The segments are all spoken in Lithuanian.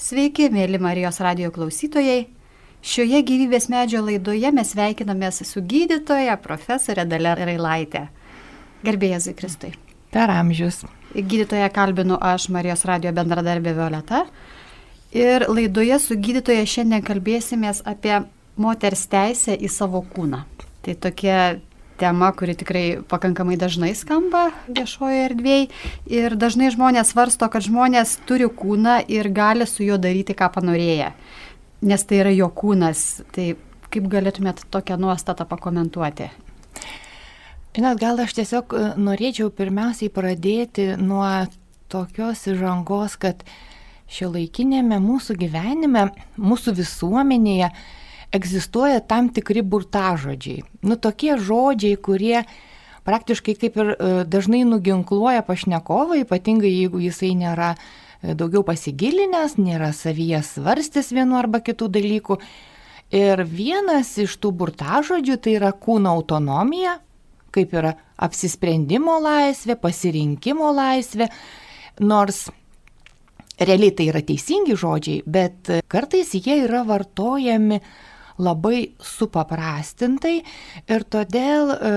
Sveiki, mėly Marijos radio klausytojai. Šioje gyvybės medžio laidoje mes sveikinamės su gydytoja profesorė Dalė Railaitė. Garbėjai Zikristui. Per amžius. Gydytoja kalbinu aš, Marijos radio bendradarbė Violeta. Ir laidoje su gydytoja šiandien kalbėsimės apie moters teisę į savo kūną. Tai tokia tema, kuri tikrai pakankamai dažnai skamba viešoje erdvėje. Ir dažnai žmonės svarsto, kad žmonės turi kūną ir gali su juo daryti, ką panorėję. Nes tai yra jo kūnas. Tai kaip galėtumėt tokią nuostatą pakomentuoti? Žinot, gal aš tiesiog e, norėčiau pirmiausiai pradėti nuo tokios įžangos, kad šio laikinėme mūsų gyvenime, mūsų visuomenėje, egzistuoja tam tikri burtažodžiai. Nu, tokie žodžiai, kurie praktiškai kaip ir e, dažnai nuginkluoja pašnekovą, ypatingai jeigu jisai nėra e, daugiau pasigilinęs, nėra savyje svarstęs vienu arba kitų dalykų. Ir vienas iš tų burtažodžių tai yra kūno autonomija, kaip yra apsisprendimo laisvė, pasirinkimo laisvė, nors realiai tai yra teisingi žodžiai, bet kartais jie yra vartojami labai supaprastintai ir todėl, e,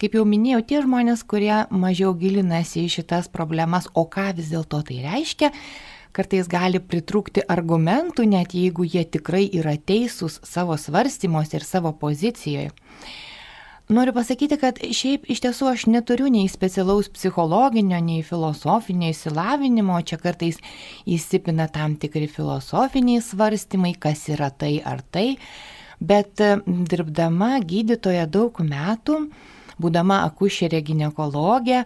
kaip jau minėjau, tie žmonės, kurie mažiau gilinasi į šitas problemas, o ką vis dėlto tai reiškia, kartais gali pritrūkti argumentų, net jeigu jie tikrai yra teisūs savo svarstymuose ir savo pozicijoje. Noriu pasakyti, kad šiaip iš tiesų aš neturiu nei specialaus psichologinio, nei filosofinio įsilavinimo, čia kartais įsipina tam tikri filosofiniai svarstymai, kas yra tai ar tai, bet dirbdama gydytoja daug metų, būdama akušerė gynekologė,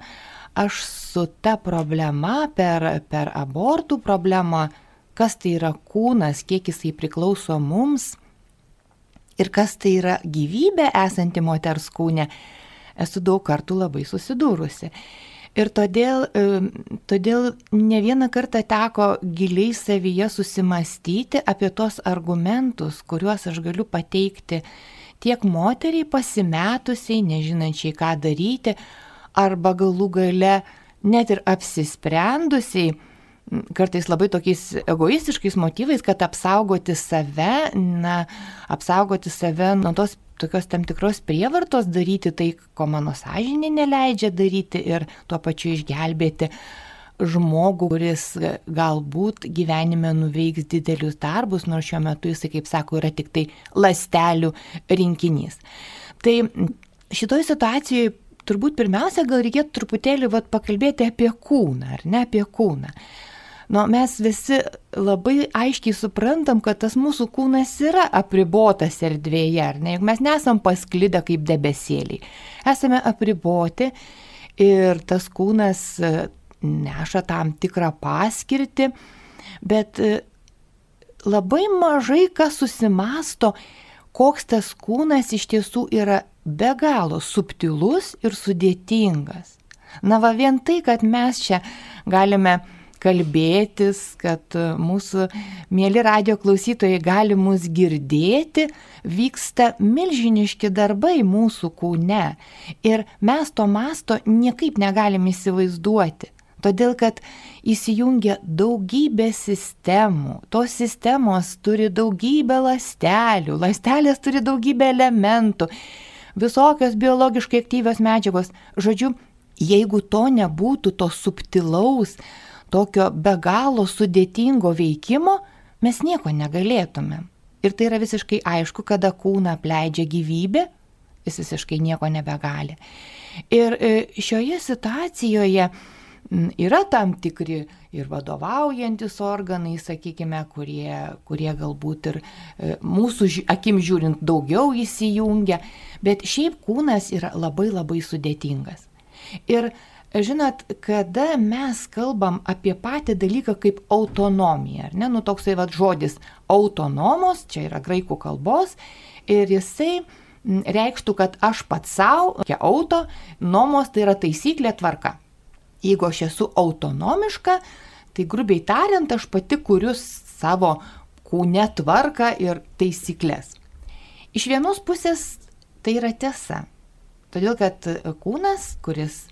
aš su ta problema per, per abortų problemą, kas tai yra kūnas, kiek jisai priklauso mums, ir kas tai yra gyvybė esanti moters kūne, esu daug kartų labai susidūrusi. Ir todėl, todėl ne vieną kartą teko giliai savyje susimastyti apie tos argumentus, kuriuos aš galiu pateikti tiek moteriai pasimetusiai, nežinančiai ką daryti, arba galų gale net ir apsisprendusiai, kartais labai tokiais egoistiškais motyvais, kad apsaugoti save, na, apsaugoti save nuo tos tokios tam tikros prievartos daryti tai, ko mano sąžinė neleidžia daryti ir tuo pačiu išgelbėti žmogų, kuris galbūt gyvenime nuveiks didelius darbus, nors šiuo metu jisai, kaip sako, yra tik tai lastelių rinkinys. Tai šitoje situacijoje turbūt pirmiausia gal reikėtų truputėlį vat, pakalbėti apie kūną, ar ne apie kūną. Nu, mes visi labai aiškiai suprantam, kad tas mūsų kūnas yra apribotas erdvėje, ar ne? Juk mes nesam pasklidę kaip debesėliai. Esame apriboti ir tas kūnas e, neša tam tikrą paskirtį, bet e, labai mažai kas susimasto, koks tas kūnas iš tiesų yra be galo subtilus ir sudėtingas. Na va vien tai, kad mes čia galime kalbėtis, kad mūsų mėly radio klausytojai gali mus girdėti, vyksta milžiniški darbai mūsų kūne ir mes to masto niekaip negalim įsivaizduoti. Todėl, kad įsijungia daugybė sistemų. Tos sistemos turi daugybę lastelių, lastelės turi daugybę elementų, visokios biologiškai aktyvios medžiagos. Žodžiu, jeigu to nebūtų, to subtilaus, tokio be galo sudėtingo veikimo, mes nieko negalėtumėm. Ir tai yra visiškai aišku, kada kūną apleidžia gyvybė, jis visiškai nieko nebegali. Ir e, šioje situacijoje yra tam tikri ir vadovaujantis organai, sakykime, kurie, kurie galbūt ir e, mūsų akim žiūrint daugiau įsijungia, bet šiaip kūnas yra labai labai sudėtingas. Ir Žinot, kada mes kalbam apie patį dalyką kaip autonomija, ar ne, nu toksai vad žodis autonomos, čia yra graikų kalbos, ir jisai reikštų, kad aš pats savo, kia auto, nomos tai yra taisyklė tvarka. Jeigu aš esu autonomiška, tai grubiai tariant, aš pati kuriu savo kūne tvarką ir taisyklės. Iš vienos pusės tai yra tiesa. Todėl, kad kūnas, kuris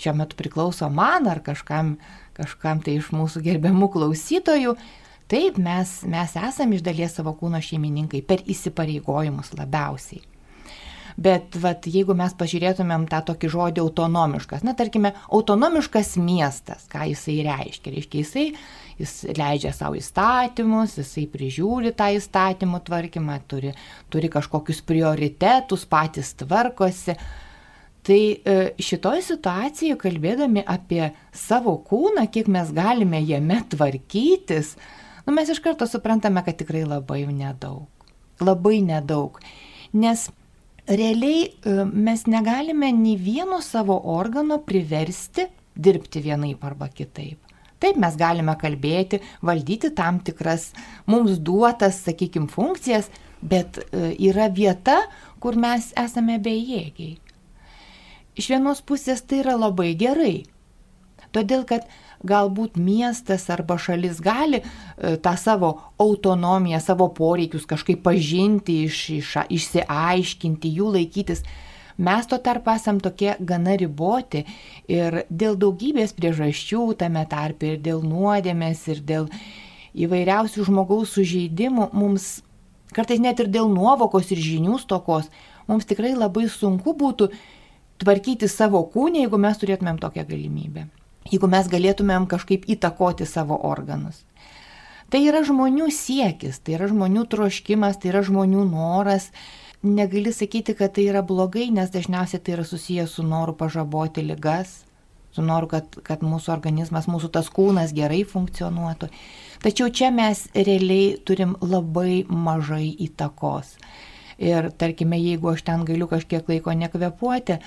šiuo metu priklauso man ar kažkam, kažkam tai iš mūsų gerbiamų klausytojų. Taip, mes, mes esame iš dalies savo kūno šeimininkai per įsipareigojimus labiausiai. Bet vat, jeigu mes pažiūrėtumėm tą tokį žodį autonomiškas, na tarkime, autonomiškas miestas, ką jisai reiškia? Reiškia, jisai jis leidžia savo įstatymus, jisai prižiūri tą įstatymų tvarkymą, turi, turi kažkokius prioritetus, patys tvarkosi. Tai e, šitoje situacijoje, kalbėdami apie savo kūną, kiek mes galime jame tvarkytis, nu, mes iš karto suprantame, kad tikrai labai nedaug. Labai nedaug. Nes realiai e, mes negalime nei vieno savo organo priversti dirbti vienaip arba kitaip. Taip mes galime kalbėti, valdyti tam tikras mums duotas, sakykime, funkcijas, bet e, yra vieta, kur mes esame bejėgiai. Iš vienos pusės tai yra labai gerai, todėl kad galbūt miestas arba šalis gali e, tą savo autonomiją, savo poreikius kažkaip pažinti, iš, iš, išsiaiškinti, jų laikytis. Mes to tarp esam tokie gana riboti ir dėl daugybės priežasčių, tame tarp ir dėl nuodėmės, ir dėl įvairiausių žmogaus sužeidimų, mums kartais net ir dėl nuovokos ir žinių stokos, mums tikrai labai sunku būtų tvarkyti savo kūnį, jeigu mes turėtumėm tokią galimybę jeigu mes galėtumėm kažkaip įtakoti savo organus. Tai yra žmonių siekis, tai yra žmonių troškimas, tai yra žmonių noras. Negali sakyti, kad tai yra blogai, nes dažniausiai tai yra susijęs su noru pažaboti ligas, su noru, kad, kad mūsų organizmas, mūsų tas kūnas gerai funkcionuotų. Tačiau čia mes realiai turim labai mažai įtakos. Ir tarkime, jeigu aš ten galiu kažkiek laiko nekvepuoti,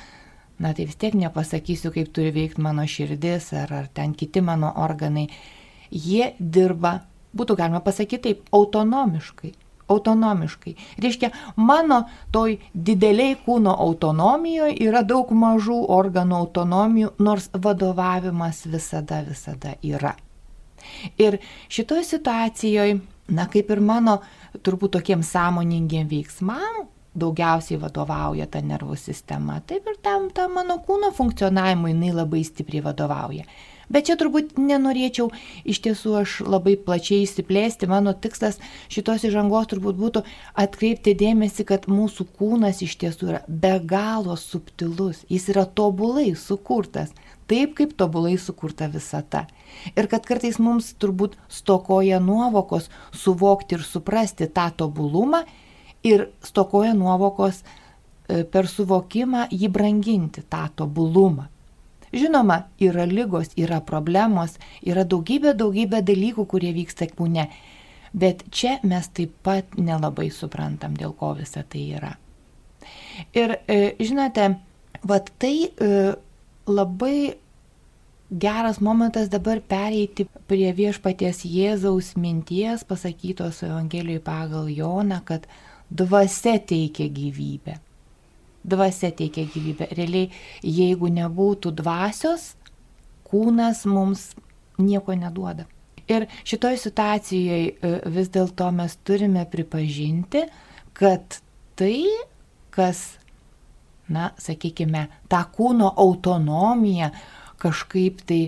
na tai vis tiek nepasakysiu, kaip turi veikti mano širdis ar, ar ten kiti mano organai. Jie dirba, būtų galima pasakyti taip, autonomiškai. Autonomiškai. Reiškia, mano toj dideliai kūno autonomijoje yra daug mažų organų autonomijų, nors vadovavimas visada, visada yra. Ir šitoje situacijoje, na kaip ir mano turbūt tokiem sąmoningiem veiksmam, daugiausiai vadovauja ta nervų sistema. Taip ir tam, tam mano kūno funkcionavimui jinai labai stipriai vadovauja. Bet čia turbūt nenorėčiau iš tiesų aš labai plačiai įsiplėsti. Mano tikslas šitos įžangos turbūt būtų atkreipti dėmesį, kad mūsų kūnas iš tiesų yra be galo subtilus. Jis yra tobulai sukurtas. Taip kaip tobulai sukurta visata. Ir kad kartais mums turbūt stokoja nuovokos suvokti ir suprasti tą tobulumą ir stokoja nuovokos e, per suvokimą jį branginti, tą tobulumą. Žinoma, yra lygos, yra problemos, yra daugybė, daugybė dalykų, kurie vyksta kūne, bet čia mes taip pat nelabai suprantam, dėl ko visa tai yra. Ir e, žinote, vat tai e, labai geras momentas dabar pereiti prie viešpaties Jėzaus minties pasakytos Evangelijoje pagal Joną, kad dvasia teikia gyvybę. Dvasia teikia gyvybę. Realiai, jeigu nebūtų dvasios, kūnas mums nieko neduoda. Ir šitoje situacijoje vis dėlto mes turime pripažinti, kad tai, kas, na, sakykime, tą kūno autonomiją kažkaip tai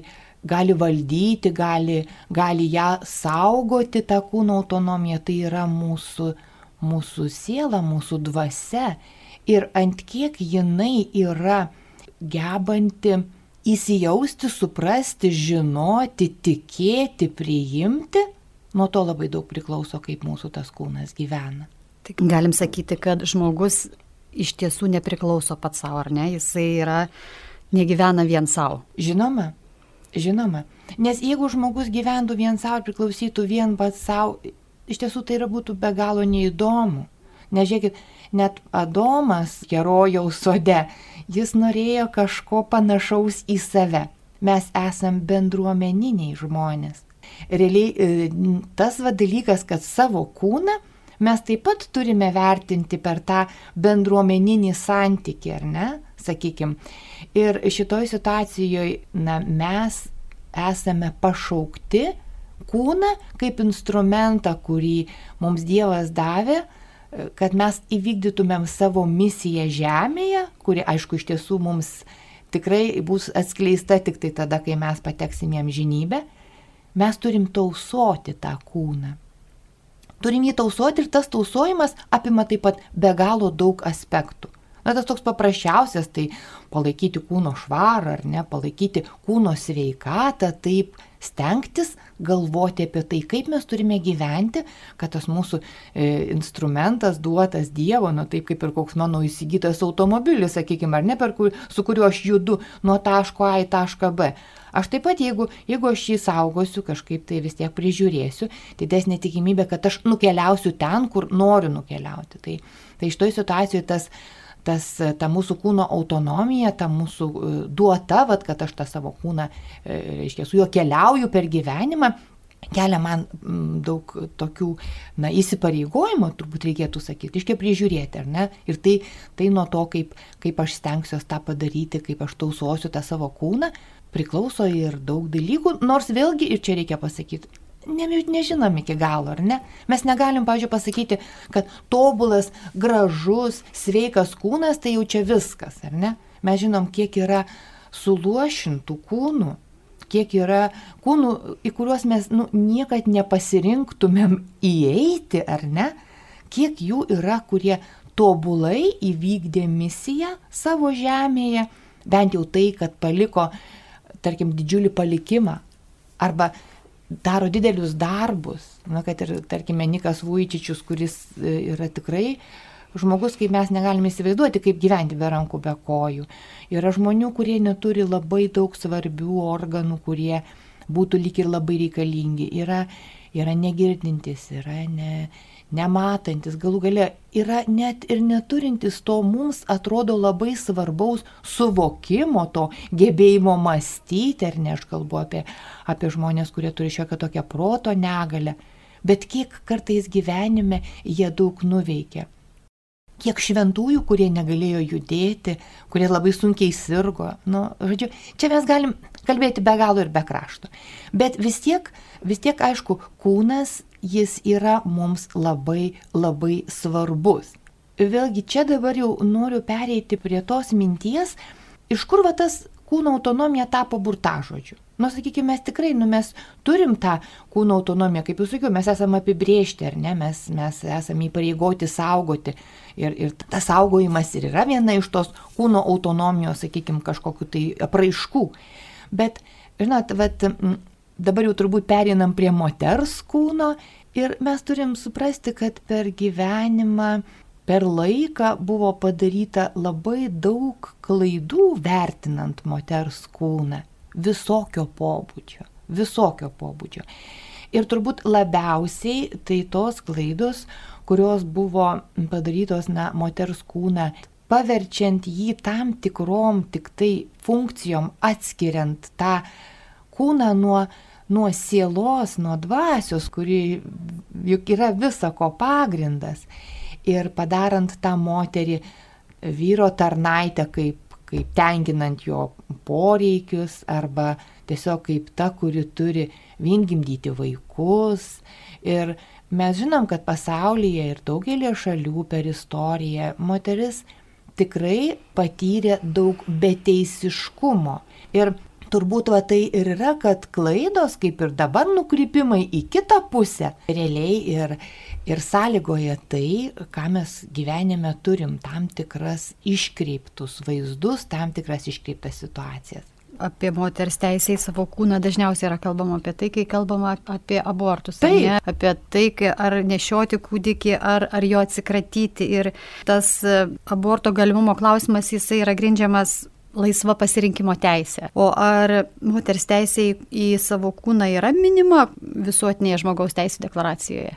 gali valdyti, gali, gali ją saugoti, tą kūno autonomiją, tai yra mūsų mūsų siela, mūsų dvasia ir ant kiek jinai yra gebanti įsijausti, suprasti, žinoti, tikėti, priimti, nuo to labai daug priklauso, kaip mūsų tas kūnas gyvena. Galim sakyti, kad žmogus iš tiesų nepriklauso pats savo, ar ne? Jisai yra, negyvena vien savo. Žinoma, žinoma. Nes jeigu žmogus gyventų vien savo, priklausytų vien pats savo, iš tiesų tai yra būtų be galo neįdomu. Nes žiūrėkit, net Adomas herojaus sode, jis norėjo kažko panašaus į save. Mes esam bendruomeniniai žmonės. Realiai e, tas va dalykas, kad savo kūną mes taip pat turime vertinti per tą bendruomeninį santykį, ar ne, sakykime. Ir šitoj situacijoje, na, mes esame pašaukti kūną kaip instrumentą, kurį mums Dievas davė, kad mes įvykdytumėm savo misiją žemėje, kuri aišku iš tiesų mums tikrai bus atskleista tik tai tada, kai mes pateksime į žinybę, mes turim tausoti tą kūną. Turim jį tausoti ir tas tausojimas apima taip pat be galo daug aspektų. Na, tas toks paprasčiausias, tai palaikyti kūno švarą ar ne, palaikyti kūno sveikatą, taip stengtis galvoti apie tai, kaip mes turime gyventi, kad tas mūsų e, instrumentas duotas Dievo, nu taip kaip ir koks mano įsigytas automobilis, sakykime, ar ne, kur, su kuriuo aš judu nuo taško A į tašką B. Aš taip pat, jeigu, jeigu aš jį saugosiu, kažkaip tai vis tiek prižiūrėsiu, didesnė tikimybė, kad aš nukeliausiu ten, kur noriu nukeliauti. Tai, tai iš toj situacijoje tas tas, ta mūsų kūno autonomija, ta mūsų e, duota, vat, kad aš tą savo kūną, reiškia, su juo keliauju per gyvenimą, kelia man daug tokių, na, įsipareigojimų, turbūt reikėtų sakyti, iškia prižiūrėti, ar ne? Ir tai, tai nuo to, kaip, kaip aš stengsiuosi tą padaryti, kaip aš tausosiu tą savo kūną, priklauso ir daug dalykų, nors vėlgi, ir čia reikia pasakyti, ne, nežinom iki galo, ar ne? Mes negalim, pažiūrėjau, pasakyti, kad tobulas, gražus, sveikas kūnas tai jau čia viskas, ar ne? Mes žinom, kiek yra suluošintų kūnų, kiek yra kūnų, į kuriuos mes nu, niekad nepasirinktumėm įeiti, ar ne? Kiek jų yra, kurie tobulai įvykdė misiją savo žemėje, bent jau tai, kad paliko, tarkim, didžiulį palikimą. Arba daro didelius darbus, na, kad ir, tarkime, Nikas Vujčičius, kuris e, yra tikrai žmogus, kaip mes negalime įsivaizduoti, kaip gyventi be rankų, be kojų. Yra žmonių, kurie neturi labai daug svarbių organų, kurie būtų lyg ir labai reikalingi. Yra, yra negirdintis, yra ne, nematantis, galų gale yra net ir neturintis to mums atrodo labai svarbaus suvokimo, to gebėjimo mąstyti, ar ne aš kalbu apie, apie žmonės, kurie turi šiokią tokią proto negalę, bet kiek kartais gyvenime jie daug nuveikia. Kiek šventųjų, kurie negalėjo judėti, kurie labai sunkiai sirgo. Nu, žodžiu, čia mes galim kalbėti be galo ir be krašto. Bet vis tiek, vis tiek aišku, kūnas jis yra mums labai labai svarbus. Vėlgi čia dabar jau noriu pereiti prie tos minties, iš kur va tas kūno autonomija tapo burtažodžiu. Nu, sakykime, mes tikrai, nu, mes turim tą kūno autonomiją, kaip jau sakiau, mes esame apibriežti, ar ne, mes, mes esame įpareigoti saugoti. Ir, ir tas saugojimas ir yra viena iš tos kūno autonomijos, sakykime, kažkokiu tai apraiškų. Bet, žinot, vat, dabar jau turbūt perinam prie moters kūno ir mes turim suprasti, kad per gyvenimą, per laiką buvo padaryta labai daug klaidų vertinant moters kūną visokio pobūdžio, visokio pobūdžio. Ir turbūt labiausiai tai tos klaidos, kurios buvo padarytos, na, moters kūną, paverčiant jį tam tikrom tik tai funkcijom, atskiriant tą kūną nuo nuo sielos, nuo dvasios, kuri juk yra visako pagrindas. Ir padarant tą moterį vyro tarnaitę kaip, kaip tenginant jo poreikius arba tiesiog kaip ta, kuri turi vingimdyti vaikus. Ir mes žinom, kad pasaulyje ir daugelį šalių per istoriją moteris tikrai patyrė daug beteisiškumo. Ir turbūt va tai ir yra, kad klaidos, kaip ir dabar nukrypimai į kitą pusę, realiai ir, ir sąlygoja tai, ką mes gyvenime turim, tam tikras iškreiptus vaizdus, tam tikras iškreiptas situacijas apie moters teisę į savo kūną dažniausiai yra kalbama apie tai, kai kalbama apie abortus. Tai. Apie tai, ar nešioti kūdikį, ar, ar jo atsikratyti. Ir tas aborto galimumo klausimas, jisai yra grindžiamas laisva pasirinkimo teisė. O ar moters teisė į savo kūną yra minima visuotinėje žmogaus teisų deklaracijoje?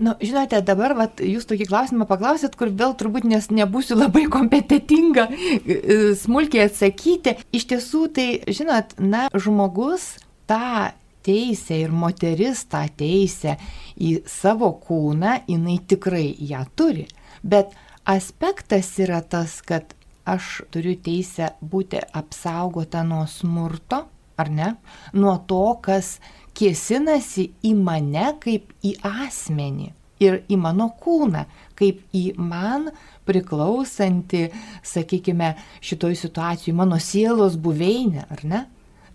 Nu, žinote, dabar vat, jūs tokį klausimą paklausėt, kur vėl turbūt nes nebūsiu labai kompetitinga e, smulkiai atsakyti. Iš tiesų, tai, žinot, na, žmogus tą teisę ir moteris tą teisę į savo kūną, jinai tikrai ją turi. Bet aspektas yra tas, kad aš turiu teisę būti apsaugota nuo smurto, ar ne? Nuo to, kas kėsinasi į mane kaip į asmenį. ir į mano kūną, kaip į man priklausanti, sakykime, šitoj situacijai mano sielos buveinė, ar ne?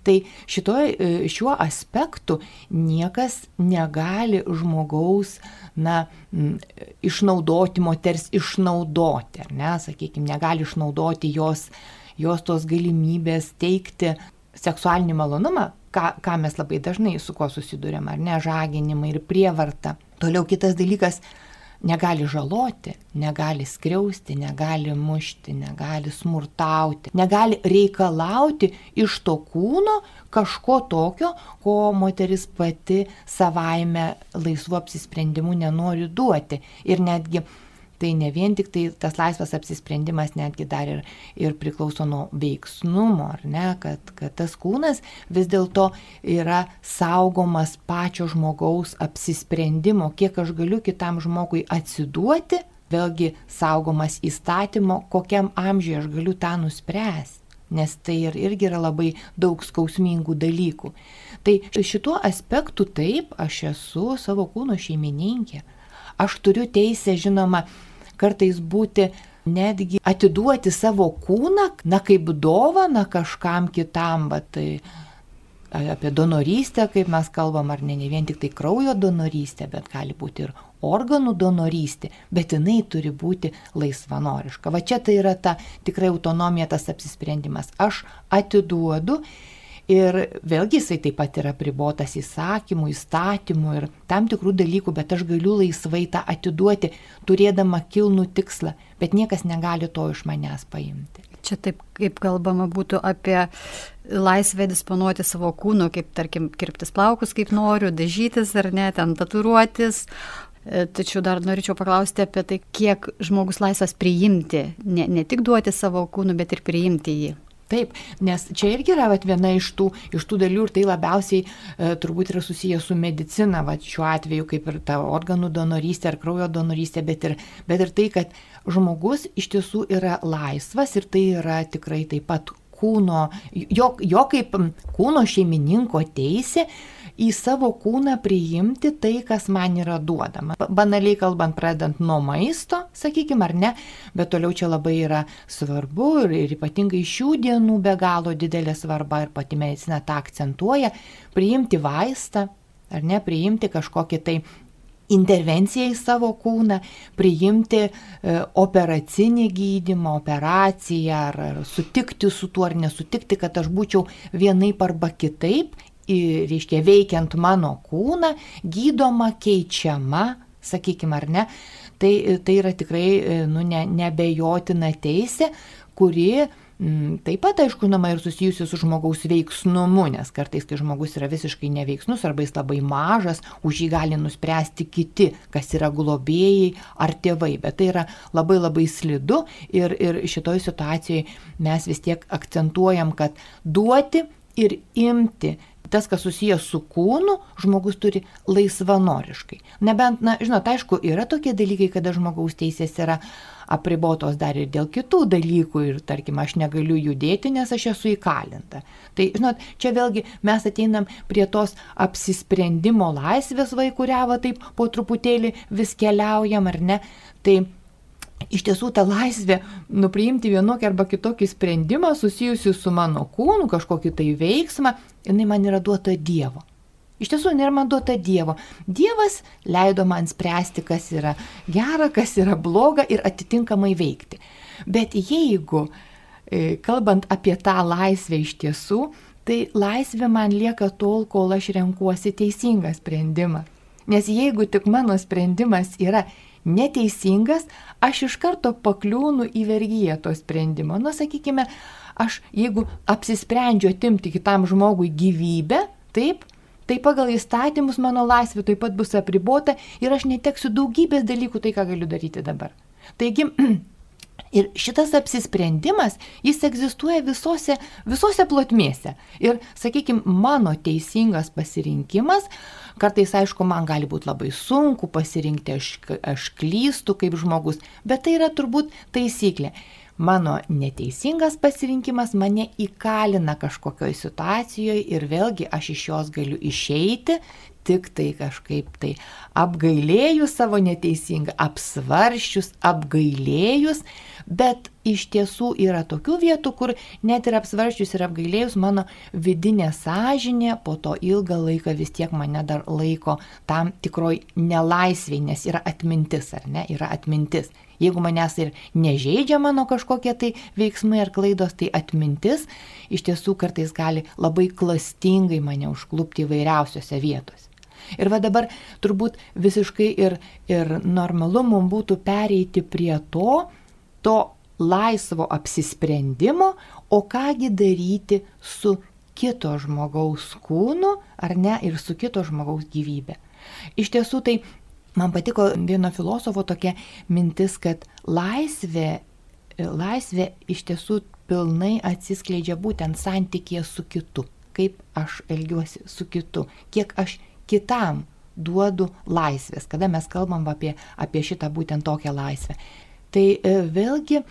Tai šitoj, e, šiuo aspektu niekas negali žmogaus, na, išnaudoti, moters išnaudoti, ar ne, sakykime, negali išnaudoti jos, jos tos galimybės teikti seksualinį malonumą, ką, ką mes labai dažnai su kuo susidurėm, ar ne, žaginimą ir prievartą. Toliau kitas dalykas, negali žaloti, negali skriausti, negali mušti, negali smurtauti, negali reikalauti iš to kūno kažko tokio, ko moteris pati savaime laisvu apsisprendimu nenori duoti. Ir netgi tai ne vien tik tai tas laisvas apsisprendimas netgi dar ir, ir priklauso nuo veiksnumo, ar ne, kad, kad tas kūnas vis dėlto yra saugomas pačio žmogaus apsisprendimo, kiek aš galiu kitam žmogui atsiduoti, vėlgi saugomas įstatymo, kokiam amžiui aš galiu tą nuspręsti nes tai ir, irgi yra labai daug skausmingų dalykų. Tai šituo aspektu taip, aš esu savo kūno šeimininkė. Aš turiu teisę, žinoma, kartais būti netgi atiduoti savo kūną, na kaip dovana kažkam kitam, bet tai apie donorystę, kaip mes kalbam, ar ne, ne vien tik tai kraujo donorystė, bet gali būti ir organų donorystė, bet jinai turi būti laisvanoriška. Va čia tai yra ta tikrai autonomija, tas apsisprendimas. Aš atiduodu Ir vėlgi jisai taip pat yra pribotas įsakymų, įstatymų ir tam tikrų dalykų, bet aš galiu laisvai tą atiduoti, turėdama kilnų tikslą, bet niekas negali to iš manęs paimti. Čia taip, kaip kalbama būtų apie laisvę disponuoti savo kūnu, kaip tarkim kirptis plaukus, kaip noriu, dažytis ar ne, ten tatuiruotis. E, tačiau dar norėčiau paklausti apie tai, kiek žmogus laisvas priimti, ne, ne tik duoti savo kūnu, bet ir priimti jį. Taip, nes čia irgi yra vat, viena iš tų, iš tų dalių ir tai labiausiai e, turbūt yra susijęs su medicina, vat, šiuo atveju kaip ir ta organų donorystė ar kraujo donorystė, bet ir, bet ir tai, kad žmogus iš tiesų yra laisvas ir tai yra tikrai taip pat kūno, jo, jo kaip kūno šeimininko teisė į savo kūną priimti tai, kas man yra duodama. Banaliai kalbant, pradedant nuo maisto, sakykime, ar ne, bet toliau čia labai yra svarbu ir, ir ypatingai šių dienų be galo didelė svarba ir pati medicina tą akcentuoja, priimti vaistą, ar ne, priimti kažkokį tai intervenciją į savo kūną, priimti e, operacinį gydimą, operaciją, ar, ar sutikti su tuo ar nesutikti, kad aš būčiau vienaip arba kitaip reiškia, veikiant mano kūną, gydoma, keičiama, sakykime, ar ne, tai, tai yra tikrai nu, ne, nebejotina teisė, kuri m, taip pat, aišku, nama ir susijusi su žmogaus veiksnumu, nes kartais, kai žmogus yra visiškai neveiksnus arba jis labai mažas, už jį gali nuspręsti kiti, kas yra globėjai ar tėvai, bet tai yra labai labai slidu ir, ir šitoj situacijoje mes vis tiek akcentuojam, kad duoti ir imti tas, kas susijęs su kūnu, žmogus turi laisvanoriškai. Nebent, na, žinot, aišku, yra tokie dalykai, kada žmogaus teisės yra apribotos dar ir dėl kitų dalykų ir, tarkim, aš negaliu judėti, nes aš esu įkalinta. Tai, žinot, čia vėlgi mes ateinam prie tos apsisprendimo laisvės vaikuriavo, taip po truputėlį vis keliaujam, ar ne? Tai iš tiesų ta laisvė nupriimti vienokį arba kitokį sprendimą susijusiu su mano kūnu, kažkokį tai veiksmą, jinai man yra duota Dievo. Iš tiesų, jinai man duota Dievo. Dievas leido man spręsti, kas yra gera, kas yra bloga ir atitinkamai veikti. Bet jeigu, e, kalbant apie tą laisvę iš tiesų, tai laisvė man lieka tol, kol aš renkuosi teisingą sprendimą. Nes jeigu tik mano sprendimas yra neteisingas, aš iš karto pakliūnu į vergyją to sprendimo. Na, sakykime, aš jeigu apsisprendžiu atimti kitam žmogui gyvybę, taip, tai pagal įstatymus mano laisvė taip pat bus apribota ir aš neteksiu daugybės dalykų tai, ką galiu daryti dabar. Taigi, Ir šitas apsisprendimas, jis egzistuoja visose, visose plotmėse. Ir, sakykime, mano teisingas pasirinkimas Kartais, aišku, man gali būti labai sunku pasirinkti, aš, aš klystu kaip žmogus, bet tai yra turbūt taisyklė. Mano neteisingas pasirinkimas mane įkalina kažkokioje situacijoje ir vėlgi aš iš jos galiu išeiti tik tai kažkaip tai apgailėjus savo neteisingą, apsvaršius, apgailėjus, bet iš tiesų yra tokių vietų, kur net ir apsvaršius ir apgailėjus mano vidinė sąžinė po to ilgą laiką vis tiek mane dar laiko tam tikroj nelaisviai, nes yra atmintis, ar ne, yra atmintis. Jeigu manęs ir nežaidžia mano kažkokie tai veiksmai ar klaidos, tai atmintis iš tiesų kartais gali labai klastingai mane užklupti įvairiausiose vietose. Ir va dabar turbūt visiškai ir, ir normalu mums būtų pereiti prie to, to laisvo apsisprendimo, o kągi daryti su kito žmogaus kūnu, ar ne, ir su kito žmogaus gyvybė. Iš tiesų tai Man patiko vieno filosofo tokia mintis, kad laisvė, laisvė iš tiesų pilnai atsiskleidžia būtent santykėje su kitu. Kaip aš elgiuosi su kitu, kiek aš kitam duodu laisvės, kada mes kalbam apie, apie šitą būtent tokią laisvę. Tai e, vėlgi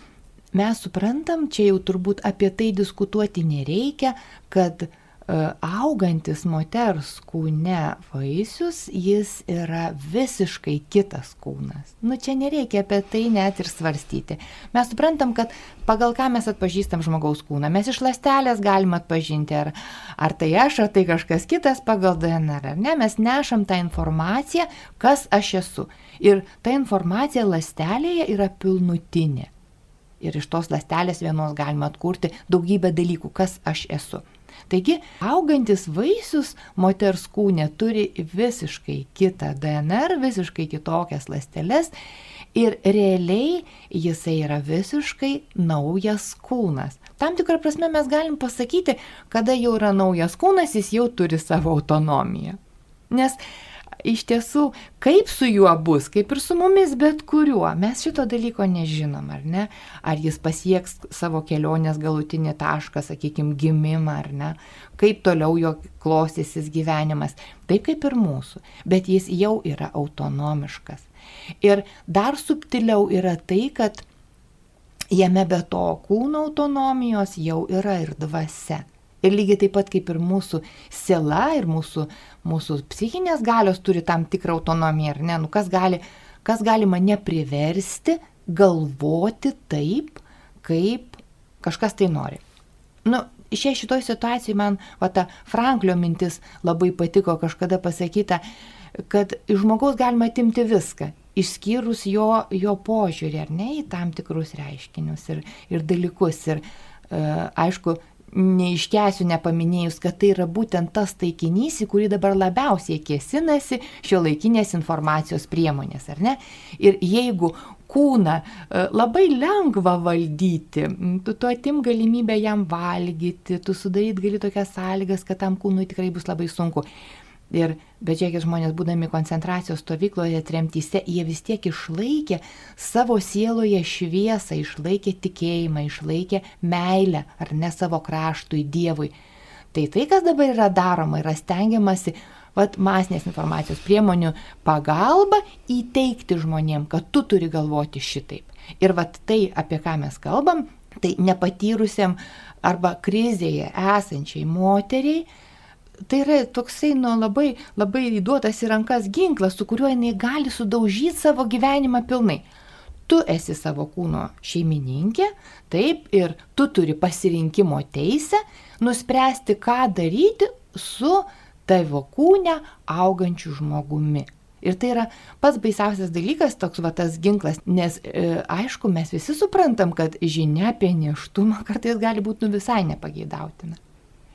mes suprantam, čia jau turbūt apie tai diskutuoti nereikia, kad augantis moters kūne vaisius, jis yra visiškai kitas kūnas. Nu čia nereikia apie tai net ir svarstyti. Mes suprantam, kad pagal ką mes atpažįstam žmogaus kūną. Mes iš lastelės galim atpažinti, ar, ar tai aš, ar tai kažkas kitas pagal DNR, ar ne. Mes nešam tą informaciją, kas aš esu. Ir ta informacija lastelėje yra pilnutinė. Ir iš tos lastelės vienos galima atkurti daugybę dalykų, kas aš esu. Taigi, augantis vaisius moters kūne turi visiškai kitą DNR, visiškai kitokias ląsteles ir realiai jisai yra visiškai naujas kūnas. Tam tikrą prasme mes galim pasakyti, kada jau yra naujas kūnas, jis jau turi savo autonomiją. Nes iš tiesų, kaip su juo bus, kaip ir su mumis bet kuriuo, mes šito dalyko nežinom, ar ne? Ar jis pasieks savo kelionės galutinį tašką, sakykime, gimimą, ar ne? Kaip toliau jo klostysis gyvenimas. Taip kaip ir mūsų, bet jis jau yra autonomiškas. Ir dar subtiliau yra tai, kad jame be to kūno autonomijos jau yra ir dvasia. Ir lygiai taip pat kaip ir mūsų siela ir mūsų, mūsų psichinės galios turi tam tikrą autonomiją, ar ne? Nu, kas, gali, kas gali mane priversti galvoti taip, kaip kažkas tai nori. Nu, šia šitoj situacijai man, va ta Franklio mintis labai patiko kažkada pasakyta, kad iš žmogaus galima atimti viską, išskyrus jo, jo požiūrį, ar ne, į tam tikrus reiškinius ir, ir dalykus. Ir e, aišku, neiškesiu nepaminėjus, kad tai yra būtent tas taikinys, į kurį dabar labiausiai kėsinasi šio laikinės informacijos priemonės, ar ne? Ir jeigu kūną e, labai lengva valdyti, tu, tu atim galimybę jam valgyti, tu sudaryt gali tokias sąlygas, kad tam kūnui tikrai bus labai sunku. Ir, bet žiūrėkit, žmonės būdami koncentracijos stovykloje, tremtyse, jie vis tiek išlaikė savo sieloje šviesą, išlaikė tikėjimą, išlaikė meilę, ar ne savo kraštui, Dievui. Tai tai, kas dabar yra daroma, yra stengiamasi vat, masinės informacijos priemonių pagalba įteikti žmonėm, kad tu turi galvoti šitaip. Ir vat tai, apie ką mes kalbam, tai nepatyrusiam arba krizėje esančiai moteriai, tai yra toksai nu, labai, labai įduotas į rankas ginklas, su kuriuo jinai gali sudaužyti savo gyvenimą pilnai. Tu esi savo kūno šeimininkė, taip, ir tu turi pasirinkimo teisę nuspręsti, ką daryti su tavo kūne augančiu žmogumi. Ir tai yra pats baisiausias dalykas, toks va tas ginklas, nes e, aišku, mes visi suprantam, kad žinia apie neštumą kartais gali būti nu visai nepageidautina.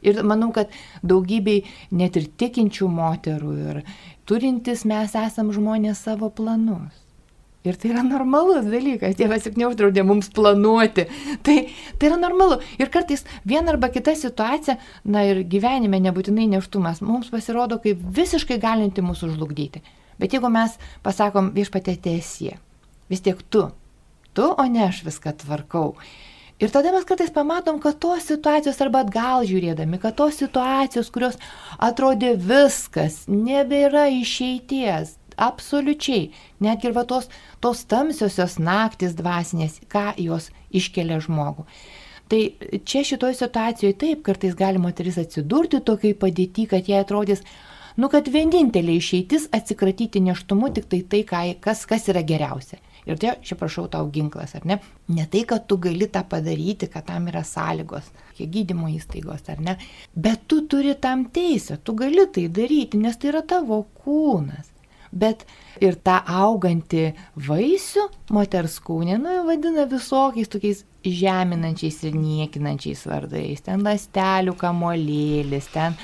Ir manau, kad daugybei net ir tikinčių moterų ir turintis mes esam žmonės savo planus. Ir tai yra normalus dalykas, Dievas juk neuždraudė mums planuoti. Tai, tai yra normalu. Ir kartais viena arba kita situacija, na ir gyvenime nebūtinai neštumas, mums pasirodo kaip visiškai galinti mūsų žlugdyti. Bet jeigu mes pasakom viešpatė tiesie, vis tiek tu, tu, o ne aš viską tvarkau. Ir tada mes kartais pamatom, kad tos situacijos arba atgal žiūrėdami, kad tos situacijos, kurios atrodė viskas, nebėra išeities, absoliučiai, net ir va tos, tos tamsiosios naktis dvasinės, ką jos iškelia žmogų. Tai čia šitoje situacijoje taip kartais gali moteris atsidurti tokiai padėti, kad jai atrodys, Nu, kad vienintelė išeitis atsikratyti neštumu tik tai tai, kas, kas yra geriausia. Ir tai, čia prašau tau ginklas, ar ne? Ne tai, kad tu gali tą padaryti, kad tam yra sąlygos, gydymo įstaigos, ar ne? Bet tu turi tam teisę, tu gali tai daryti, nes tai yra tavo kūnas. Bet ir tą augantį vaisių moters kūnė, nu, vadina visokiais tokiais žeminančiais ir niekinančiais vardais. Ten lastelių kamolėlis, ten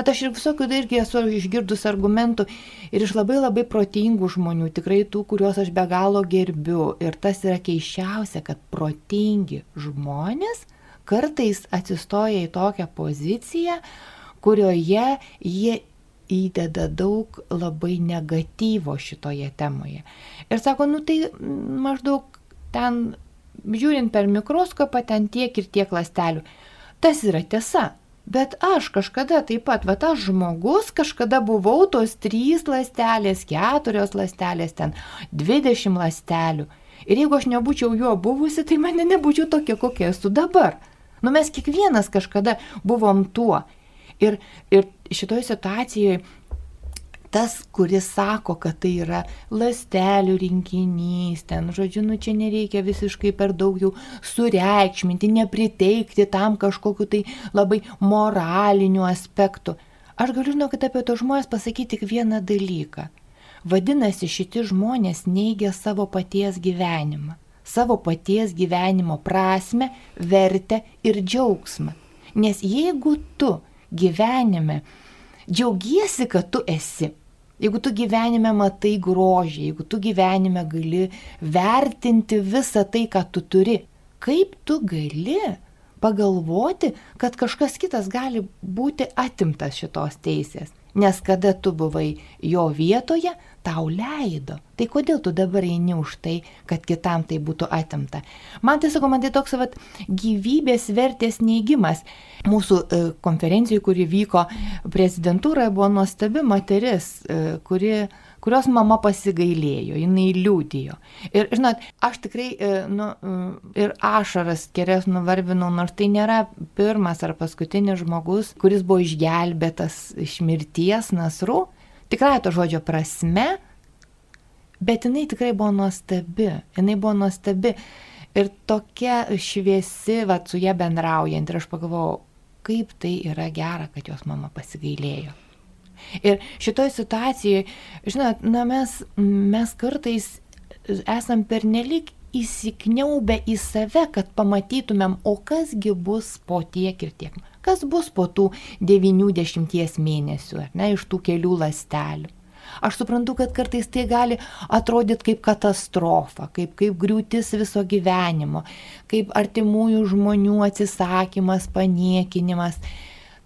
Bet aš ir visokių tai irgi esu išgirdus argumentų ir iš labai labai protingų žmonių, tikrai tų, kuriuos aš be galo gerbiu. Ir tas yra keiščiausia, kad protingi žmonės kartais atsistoja į tokią poziciją, kurioje jie įdeda daug labai negatyvo šitoje temoje. Ir sako, nu tai maždaug ten, žiūrint per mikroskopą, ten tiek ir tiek lastelių. Tas yra tiesa, Bet aš kažkada taip pat, va tas žmogus, kažkada buvau tos trys lastelės, keturios lastelės, ten dvidešimt lastelių. Ir jeigu aš nebūčiau juo buvusi, tai mane nebūčiau tokia, kokia esu dabar. Nu mes kiekvienas kažkada buvom tuo. Ir, ir šitoje situacijoje tas, kuris sako, kad tai yra lastelių rinkinys, ten, žodžiu, nu čia nereikia visiškai per daug jau sureikšminti, nepriteikti tam kažkokiu tai labai moraliniu aspektu. Aš galiu žinokit apie to žmonės pasakyti tik vieną dalyką. Vadinasi, šitie žmonės neigia savo paties gyvenimą, savo paties gyvenimo prasme, vertę ir džiaugsmą. Nes jeigu tu gyvenime džiaugiesi, kad tu esi, Jeigu tu gyvenime matai grožį, jeigu tu gyvenime gali vertinti visą tai, ką tu turi, kaip tu gali pagalvoti, kad kažkas kitas gali būti atimtas šitos teisės. Nes kada tu buvai jo vietoje, tau leido. Tai kodėl tu dabar eini už tai, kad kitam tai būtų atimta? Man tiesiog, man tai toks vat, gyvybės vertės neįgymas. Mūsų e, konferencijai, kuri vyko prezidentūroje, buvo nuostabi moteris, e, kuri kurios mama pasigailėjo, jinai liūdėjo. Ir, žinot, aš tikrai, e, nu, ir ašaras kelias nuvarvinau, nors tai nėra pirmas ar paskutinis žmogus, kuris buvo išgelbėtas iš mirties nasrų, tikrai to žodžio prasme, bet jinai tikrai buvo nuostabi, jinai buvo nuostabi. Ir tokia šviesi, va, su ją bendraujant. Ir aš pagalvojau, kaip tai yra gera, kad jos mama pasigailėjo. Ir šitoje situacijoje, žinot, na mes, mes kartais esam pernelik įsikniaubę į save, kad pamatytumėm, o kasgi bus po tiek ir tiek. Kas bus po tų 90 mėnesių, ar ne, iš tų kelių lastelių. Aš suprantu, kad kartais tai gali atrodyti kaip katastrofa, kaip, kaip griūtis viso gyvenimo, kaip artimųjų žmonių atsisakymas, paniekinimas.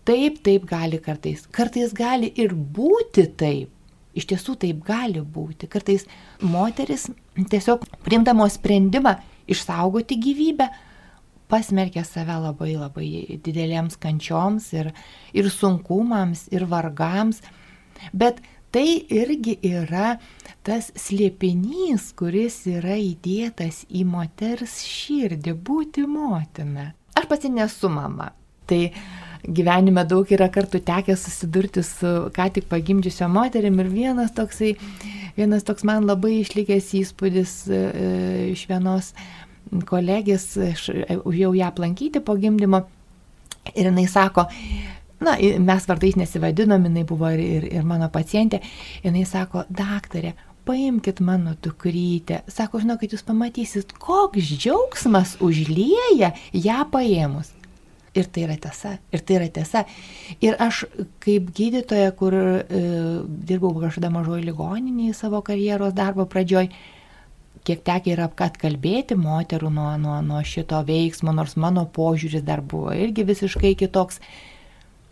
Taip, taip gali kartais. Kartais gali ir būti taip. Iš tiesų taip gali būti. Kartais moteris tiesiog primdamos sprendimą išsaugoti gyvybę, pasmerkia save labai labai didelėms kančioms ir, ir sunkumams, ir vargams. Bet tai irgi yra tas slėpinys, kuris yra įdėtas į moters širdį būti motina. Aš pati nesu mama. Tai gyvenime daug yra kartų tekę susidurti su ką tik pagimdžiusio moterim ir vienas toksai, vienas toks man labai išlikęs įspūdis e, iš vienos kolegės, aš jau ją aplankyti po gimdymo ir jinai sako, na, mes vardais nesivadinom, jinai buvo ir, ir, ir mano pacientė, jinai sako, daktarė, paimkite mano dukrytę. Sako, žinokit, jūs pamatysit, koks džiaugsmas užlieja ją paėmus. Ir tai yra tiesa, ir tai yra tiesa. Ir aš kaip gydytoja, kur e, dirbau kažkada mažoji ligoninėje savo karjeros darbo pradžioj, kiek tekia yra atkalbėti moterų nuo, nuo, nuo šito veiksmo, nors mano požiūris dar buvo irgi visiškai kitoks.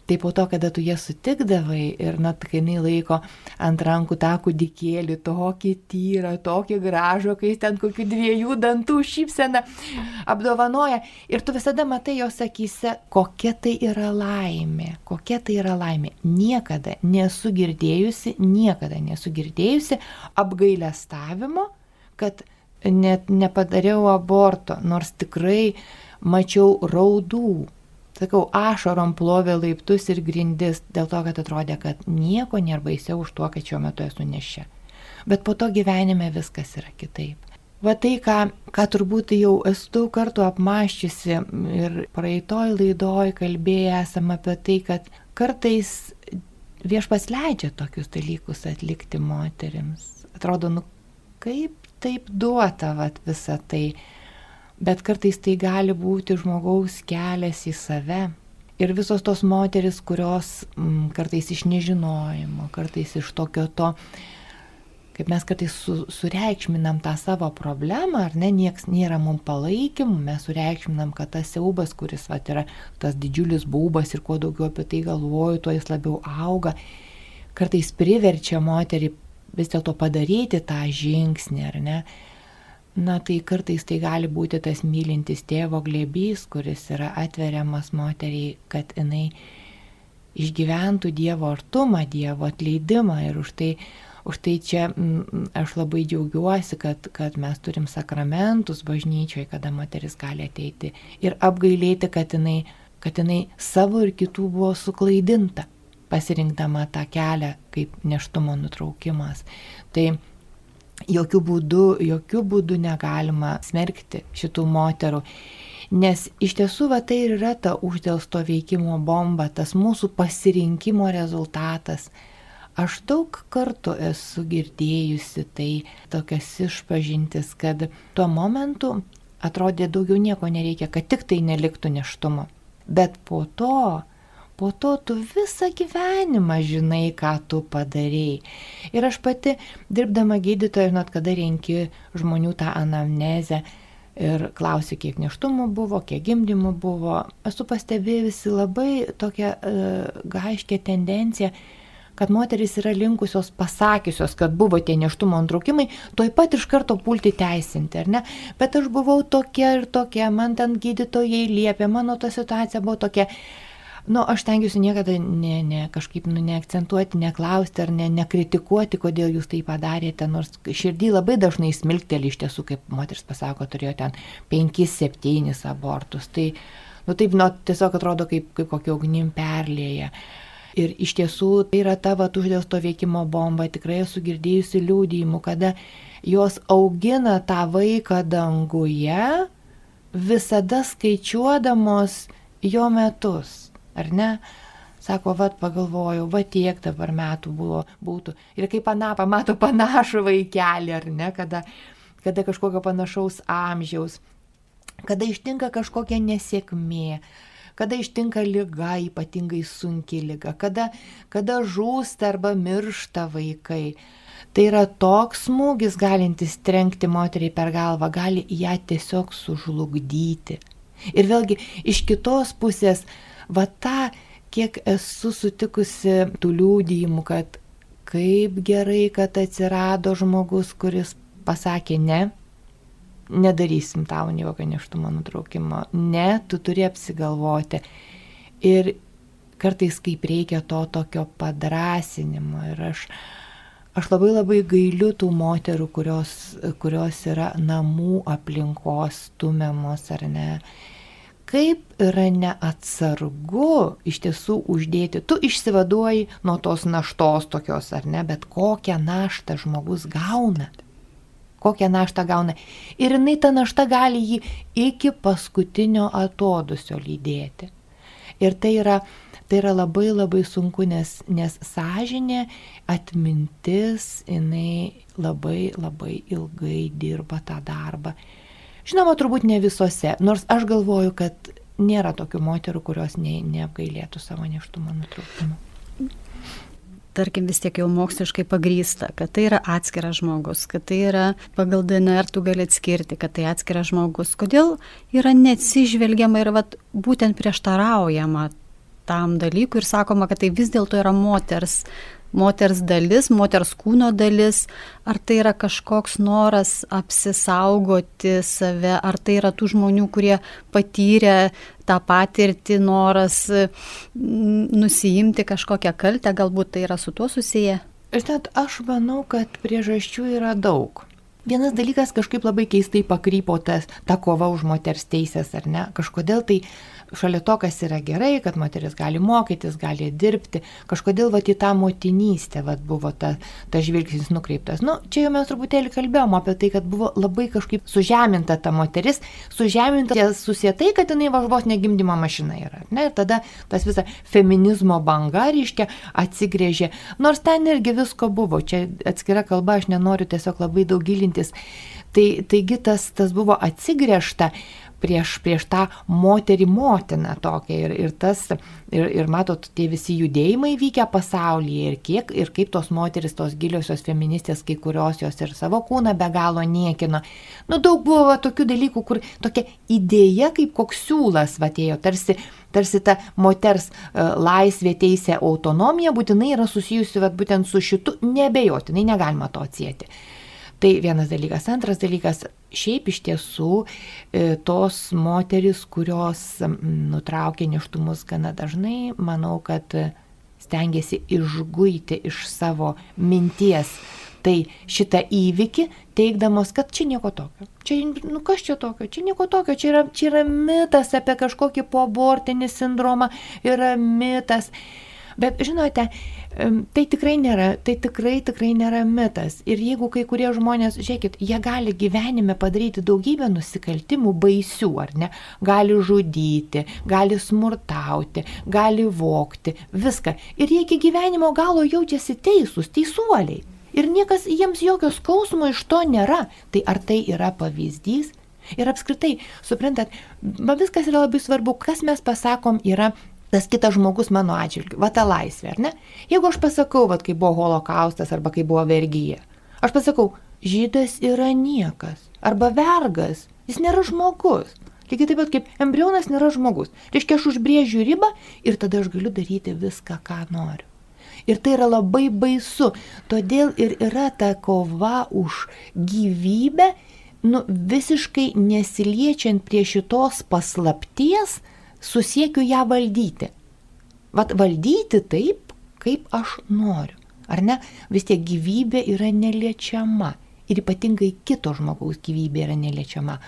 Tai po to, kada tu ją sutikdavai ir, na, kai jinai laiko ant rankų tą kūdikėlį, tokį tyrą, tokį gražų, kai ten kokių dviejų dantų šypsena apdovanoja. Ir tu visada matai jos akise, kokia tai yra laimė, kokia tai yra laimė. Niekada nesu girdėjusi, niekada nesu girdėjusi apgailestavimo, kad net nepadariau aborto, nors tikrai mačiau raudų sakau, ašarom plovė laiptus ir grindis dėl to, kad atrodė, kad nieko nėra baisiau už to, kad šiuo metu esu nešia. Bet po to gyvenime viskas yra kitaip. Va tai, ką, ką turbūt jau esu daug kartų apmaščiusi ir praeitoj laidoj kalbėję esam apie tai, kad kartais viešpas leidžia tokius dalykus atlikti moteriams. Atrodo, nu kaip taip duota vat, visa tai bet kartais tai gali būti žmogaus kelias į save. Ir visos tos moteris, kurios m, mm, kartais iš nežinojimo, kartais iš tokio to, kaip mes kartais su, sureikšminam tą savo problemą, ar ne, nieks nėra mums palaikymų, mes sureikšminam, kad tas siaubas, kuris vat, yra tas didžiulis baubas ir kuo daugiau apie tai galvoju, tuo jis labiau auga, kartais priverčia moterį vis dėlto padaryti tą žingsnį, ar ne? Na tai kartais tai gali būti tas mylintis tėvo glėbys, kuris yra atveriamas moteriai, kad jinai išgyventų Dievo artumą, Dievo atleidimą. Ir už tai, už tai čia m, mm, aš labai džiaugiuosi, kad, kad mes turim sakramentus bažnyčioje, kada moteris gali ateiti ir apgailėti, kad jinai, kad jinai savo ir kitų buvo suklaidinta, pasirinkdama tą kelią kaip neštumo nutraukimas. Tai jokių būdų, jokių būdų negalima smerkti šitų moterų. Nes iš tiesų va, tai ir yra ta uždėlsto veikimo bomba, tas mūsų pasirinkimo rezultatas. Aš daug kartų esu girdėjusi tai tokias išpažintis, kad tuo momentu atrodė daugiau nieko nereikia, kad tik tai neliktų neštumo. Bet po to po to tu visą gyvenimą žinai, ką tu padarėjai. Ir aš pati, dirbdama gydytoja, žinot, kada renki žmonių tą anamnezę ir klausi, kiek neštumų buvo, kiek gimdymų buvo, esu pastebėjusi labai tokią uh, gaiškę tendenciją, kad moteris yra linkusios pasakiusios, kad buvo tie neštumo antraukimai, toj pat iš karto pulti teisinti, ar ne? Bet aš buvau tokia ir tokia, man ten gydytojai liepė, mano ta situacija buvo tokia. Nu, aš tengiuosi niekada ne, ne, kažkaip nu, neakcentuoti, neklausti ar ne, nekritikuoti, kodėl jūs tai padarėte, nors širdį labai dažnai smilkteli iš tiesų, kaip moteris pasako, turėjo ten 5-7 abortus. Tai, nu taip, nu, tiesiog atrodo kaip, kaip kokia ugnim perlėja. Ir iš tiesų tai yra tavo uždėsto veikimo bomba, tikrai esu girdėjusi liūdėjimų, kada jos augina tą vaiką danguje, visada skaičiuodamos jo metus ar ne? Sako, vad pagalvojau, va tiek dabar metų buvo, būtų. Ir kaip pana pamato panašų vaikelį, ar ne, kada, kada kažkokio panašaus amžiaus, kada ištinka kažkokia nesėkmė, kada ištinka lyga, ypatingai sunki lyga, kada, kada žūsta arba miršta vaikai. Tai yra toks smūgis galintis trenkti moteriai per galvą, gali ją tiesiog sužlugdyti. Ir vėlgi iš kitos pusės, va tą, kiek esu sutikusi tų liūdėjimų, kad kaip gerai, kad atsirado žmogus, kuris pasakė ne, nedarysim tau jokio neštumo nutraukimo, ne, tu turi apsigalvoti. Ir kartais kaip reikia to tokio padrasinimo. Ir aš, aš labai labai gailiu tų moterų, kurios, kurios yra namų aplinkos stumiamos ar ne kaip yra neatsargu iš tiesų uždėti. Tu išsivaduoji nuo tos naštos tokios ar ne, bet kokią naštą žmogus gauna. Kokią naštą gauna. Ir jinai tą naštą gali jį iki paskutinio atodusio lydėti. Ir tai yra, tai yra labai labai sunku, nes, nes sąžinė, atmintis, jinai labai labai ilgai dirba tą darbą. Žinoma, turbūt ne visose, nors aš galvoju, kad nėra tokių moterų, kurios ne, neapgailėtų savo neštumo nutraukimo. Tarkim, vis tiek jau moksliškai pagrysta, kad tai yra atskiras žmogus, kad tai yra pagal DNR tu gali atskirti, kad tai atskiras žmogus. Kodėl yra neatsižvelgiama ir vat, būtent prieštaraujama tam dalykui ir sakoma, kad tai vis dėlto yra moters moters dalis, moters kūno dalis, ar tai yra kažkoks noras apsisaugoti save, ar tai yra tų žmonių, kurie patyrė tą patirtį, noras mm, nusijimti kažkokią kaltę, galbūt tai yra su tuo susiję? Žinot, aš manau, kad priežasčių yra daug. Vienas dalykas kažkaip labai keistai pakrypo tas, ta kova už moters teisės, ar ne? Kažkodėl tai šalia to, kas yra gerai, kad moteris gali mokytis, gali dirbti, kažkodėl va į tą motinystę va, buvo ta, ta žvilgsnis nukreiptas. Nu, čia jau mes truputėlį kalbėjom apie tai, kad buvo labai kažkaip sužeminta ta moteris, sužeminta susietai, kad jinai važvos negimdymo mašina yra. Ne? Ir tada tas visa feminizmo banga, reiškia, atsigrėžė. Nors ten irgi visko buvo, čia atskira kalba, aš nenoriu tiesiog labai daug gilintis. Tai, taigi tas, tas buvo atsigrėžta prieš, prieš tą moterį motiną tokią. Ir, ir, tas, ir, ir matot, tie visi judėjimai vykę pasaulyje ir kiek, ir kaip tos moteris, tos giliosios feministės, kai kurios jos ir savo kūną be galo niekino. Nu, daug buvo tokių dalykų, kur tokia idėja kaip koks siūlas vatėjo, tarsi tarsi ta moters uh, laisvė, teisė, autonomija būtinai yra susijusi vat, būtent su šitu, nebejotinai negalima to atsėti. Tai vienas dalykas. Antras dalykas, šiaip iš tiesų e, tos moteris, kurios nutraukia neštumus gana dažnai, manau, kad stengiasi išguiti iš savo minties tai šitą įvykį, teikdamos, kad čia nieko tokio. Čia, nu kas čia tokio, čia nieko tokio, čia yra, čia yra mitas apie kažkokį poabortinį sindromą, yra mitas. Bet žinote, Tai tikrai nėra, tai tikrai, tikrai nėra mitas. Ir jeigu kai kurie žmonės, žiūrėkit, jie gali gyvenime padaryti daugybę nusikaltimų baisių, ar ne? Gali žudyti, gali smurtauti, gali vokti, viską. Ir jie iki gyvenimo galo jaučiasi teisūs, teisuoliai. Ir niekas jiems jokio skausmo iš to nėra. Tai ar tai yra pavyzdys? Ir apskritai, suprantat, viskas yra labai svarbu, kas mes pasakom yra tas kitas žmogus mano atžvilgiu. Va ta laisvė, ar ne? Jeigu aš pasakau, va kai buvo holokaustas arba kai buvo vergyje, aš pasakau, žydas yra niekas arba vergas, jis nėra žmogus. Lygiai taip pat kaip embrionas nėra žmogus. Reiškia, aš užbrėžiu ribą ir tada aš galiu daryti viską, ką noriu. Ir tai yra labai baisu. Todėl ir yra ta kova už gyvybę, nu, visiškai nesiliečiant prie šitos paslapties, susiekiu ją valdyti. Vat valdyti taip, kaip aš noriu. Ar ne? Vis tiek gyvybė yra neliečiama. Ir ypatingai kito žmogaus gyvybė yra neliečiama.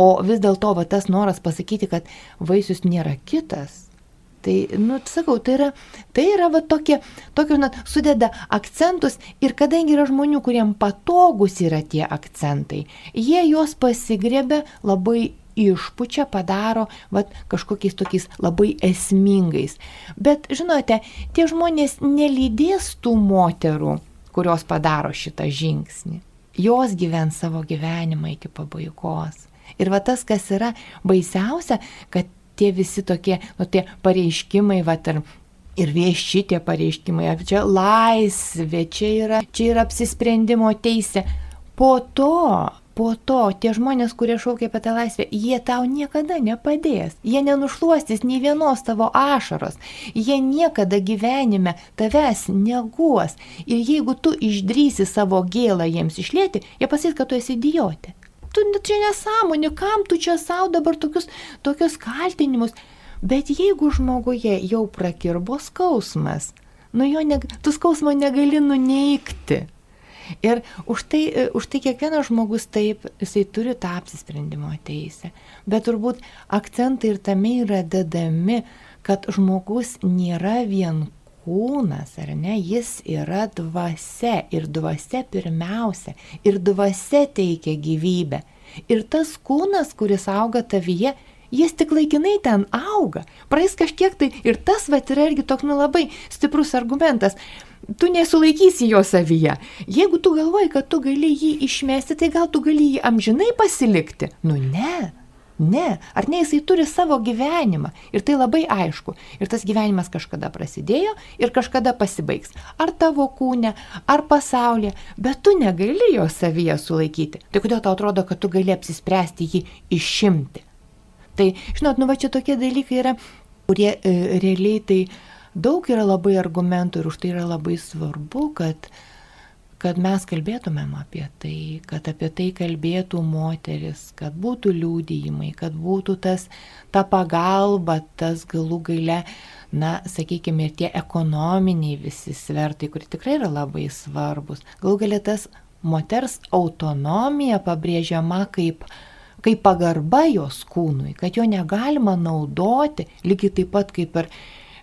O vis dėlto va tas noras pasakyti, kad vaisius nėra kitas, Tai, nu, sakau, tai yra, tai yra va tokie, tokie, na, sudeda akcentus ir kadangi yra žmonių, kuriem patogus yra tie akcentai, jie juos pasigrebė labai išpučia, padaro vat, kažkokiais tokiais labai esmingais. Bet, žinote, tie žmonės nelydės tų moterų, kurios padaro šitą žingsnį. Jos gyvens savo gyvenimą iki pabaigos. Ir va tas, kas yra baisiausia, kad tie visi tokie, nu, tie pareiškimai, va, ir Ir vieši tie pareiškimai, čia laisvė, čia yra, čia yra apsisprendimo teisė. Po to po to tie žmonės, kurie šaukia apie tą laisvę, jie tau niekada nepadės. Jie nenušluostys nei vienos tavo ašaros. Jie niekada gyvenime tavęs neguos. Ir jeigu tu išdrysi savo gėlą jiems išlėti, jie pasakys, kad tu esi idiotė. Tu čia nesąmonė, kam tu čia savo dabar tokius, tokius kaltinimus. Bet jeigu žmoguje jau prakirbo skausmas, nu jo ne, tu skausmo negali nuneikti. Ir už tai, e, už tai kiekvienas žmogus taip, jisai turi tą apsisprendimo teisę. Bet turbūt akcentai ir tame yra dedami, kad žmogus nėra vien kūnas, ar ne, jis yra dvasia ir dvasia pirmiausia. Ir dvasia teikia gyvybę. Ir tas kūnas, kuris auga tavyje, jis tik laikinai ten auga. Praeis kažkiek tai ir tas va yra irgi toks nu labai stiprus argumentas tu nesulaikysi jo savyje. Jeigu tu galvoji, kad tu gali jį išmesti, tai gal tu gali jį amžinai pasilikti. Nu ne. Ne, ar ne jisai turi savo gyvenimą ir tai labai aišku. Ir tas gyvenimas kažkada prasidėjo ir kažkada pasibaigs. Ar tavo kūne, ar pasaulyje, bet tu negali jo savyje sulaikyti. Tai kodėl tau atrodo, kad tu gali apsispręsti jį išimti? Tai, žinot, nu va čia tokie dalykai yra, kurie e, realiai tai daug yra labai argumentų ir už tai yra labai svarbu, kad, kad mes kalbėtumėm apie tai, kad apie tai kalbėtų moteris, kad būtų liūdėjimai, kad būtų tas, ta pagalba, tas galų gale, na, sakykime, ir tie ekonominiai visi svertai, kurie tikrai yra labai svarbus. Galų gale tas moters autonomija pabrėžiama kaip, kaip pagarba jos kūnui, kad jo negalima naudoti, lygiai taip pat kaip ir,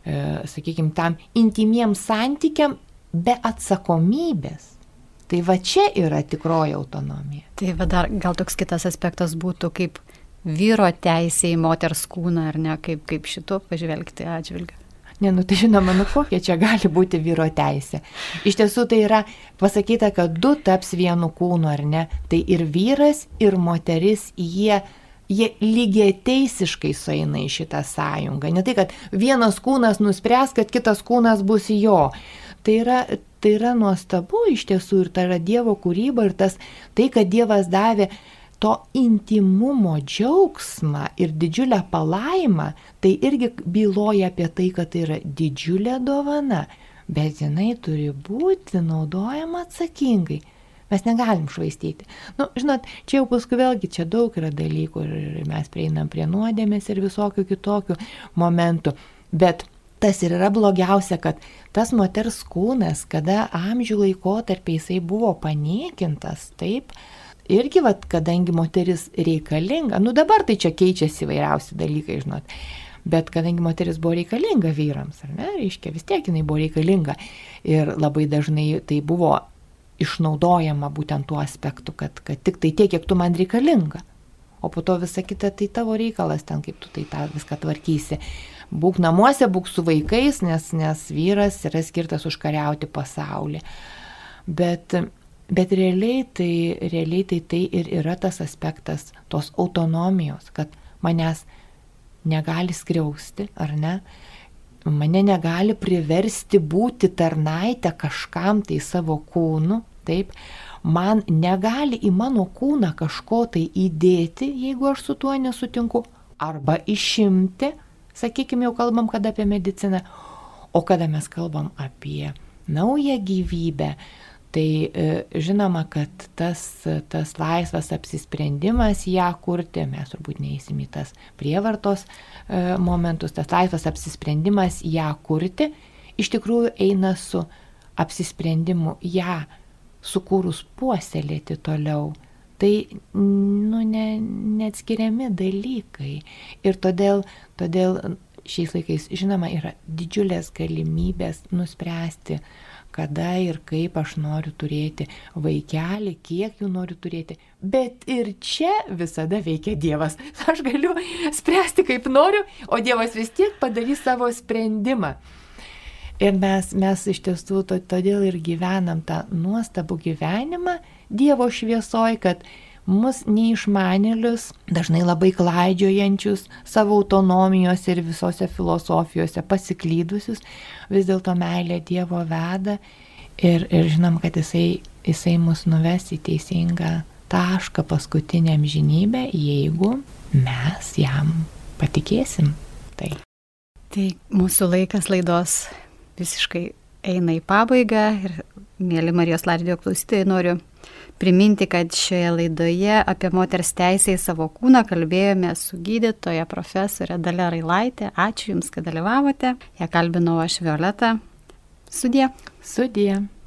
e, sakykime, tam intimiem santykiam be atsakomybės. Tai va čia yra tikroji autonomija. Tai va dar gal toks kitas aspektas būtų kaip vyro teisė į moters kūną, ar ne, kaip, kaip šito pažvelgti atžvilgiu. Ne, nu tai žinoma, nu kokia čia gali būti vyro teisė. Iš tiesų tai yra pasakyta, kad du taps vienu kūnu, ar ne? Tai ir vyras, ir moteris, jie, jie lygiai teisiškai sueina į šitą sąjungą. Ne tai, kad vienas kūnas nuspręs, kad kitas kūnas bus jo. Tai yra, tai yra nuostabu iš tiesų ir tai yra Dievo kūryba ir tas, tai, kad Dievas davė to intimumo džiaugsmą ir didžiulę palaimą, tai irgi byloja apie tai, kad tai yra didžiulė dovana, bet jinai turi būti naudojama atsakingai. Mes negalim švaistyti. Na, nu, žinot, čia jau paskui vėlgi čia daug yra dalykų ir mes prieinam prie nuodėmės ir visokių kitokių momentų. Bet tas ir yra blogiausia, kad tas moters kūnas, kada amžių laikotarpiai jisai buvo paniekintas, taip, irgi, vat, kadangi moteris reikalinga, nu dabar tai čia keičiasi įvairiausi dalykai, žinot. Bet kadangi moteris buvo reikalinga vyrams, ar ne, reiškia, vis tiek jinai buvo reikalinga. Ir labai dažnai tai buvo išnaudojama būtent tuo aspektu, kad, kad tik tai tiek, kiek tu man reikalinga. O po to visa kita tai tavo reikalas ten, kaip tu tai tą viską tvarkysi. Būk namuose, būk su vaikais, nes, nes vyras yra skirtas užkariauti pasaulį. Bet Bet realiai tai, realiai tai tai ir yra tas aspektas tos autonomijos, kad manęs negali skriausti, ar ne? Mane negali priversti būti tarnaitę kažkam tai savo kūnu, taip? Man negali į mano kūną kažko tai įdėti, jeigu aš su tuo nesutinku, arba išimti, sakykime, jau kalbam kada apie mediciną, o kada mes kalbam apie naują gyvybę, Tai e, žinoma, kad tas, tas laisvas apsisprendimas ją kurti, mes turbūt neįsim į tas prievartos e, momentus, tas laisvas apsisprendimas ją kurti, iš tikrųjų eina su apsisprendimu ją sukūrus puoselėti toliau. Tai nu, ne, neatskiriami dalykai. Ir todėl, todėl šiais laikais, žinoma, yra didžiulės galimybės nuspręsti, uh, kada ir kaip aš noriu turėti vaikelį, kiek jų noriu turėti. Bet ir čia visada veikia Dievas. Aš galiu spręsti kaip noriu, o Dievas vis tiek padarys savo sprendimą. Ir mes, mes iš tiesų to, todėl ir gyvenam tą nuostabų gyvenimą Dievo šviesoj, kad mus neišmanėlius, dažnai labai klaidžiojančius savo autonomijos ir visose filosofijose pasiklydusius, vis dėlto meilė Dievo veda ir, ir žinom, kad jisai, jisai mus nuves į teisingą tašką paskutiniam žinybę, jeigu mes jam patikėsim. Tai. Tai mūsų laikas laidos visiškai eina į pabaigą ir, mėly Marijos Laridio klausytojai, noriu priminti, kad šioje laidoje apie moters teisę į savo kūną kalbėjome su gydytoja profesorė Dalė Railaitė. Ačiū Jums, kad dalyvavote. Ją kalbinau aš Violeta. Sudie. Sudie.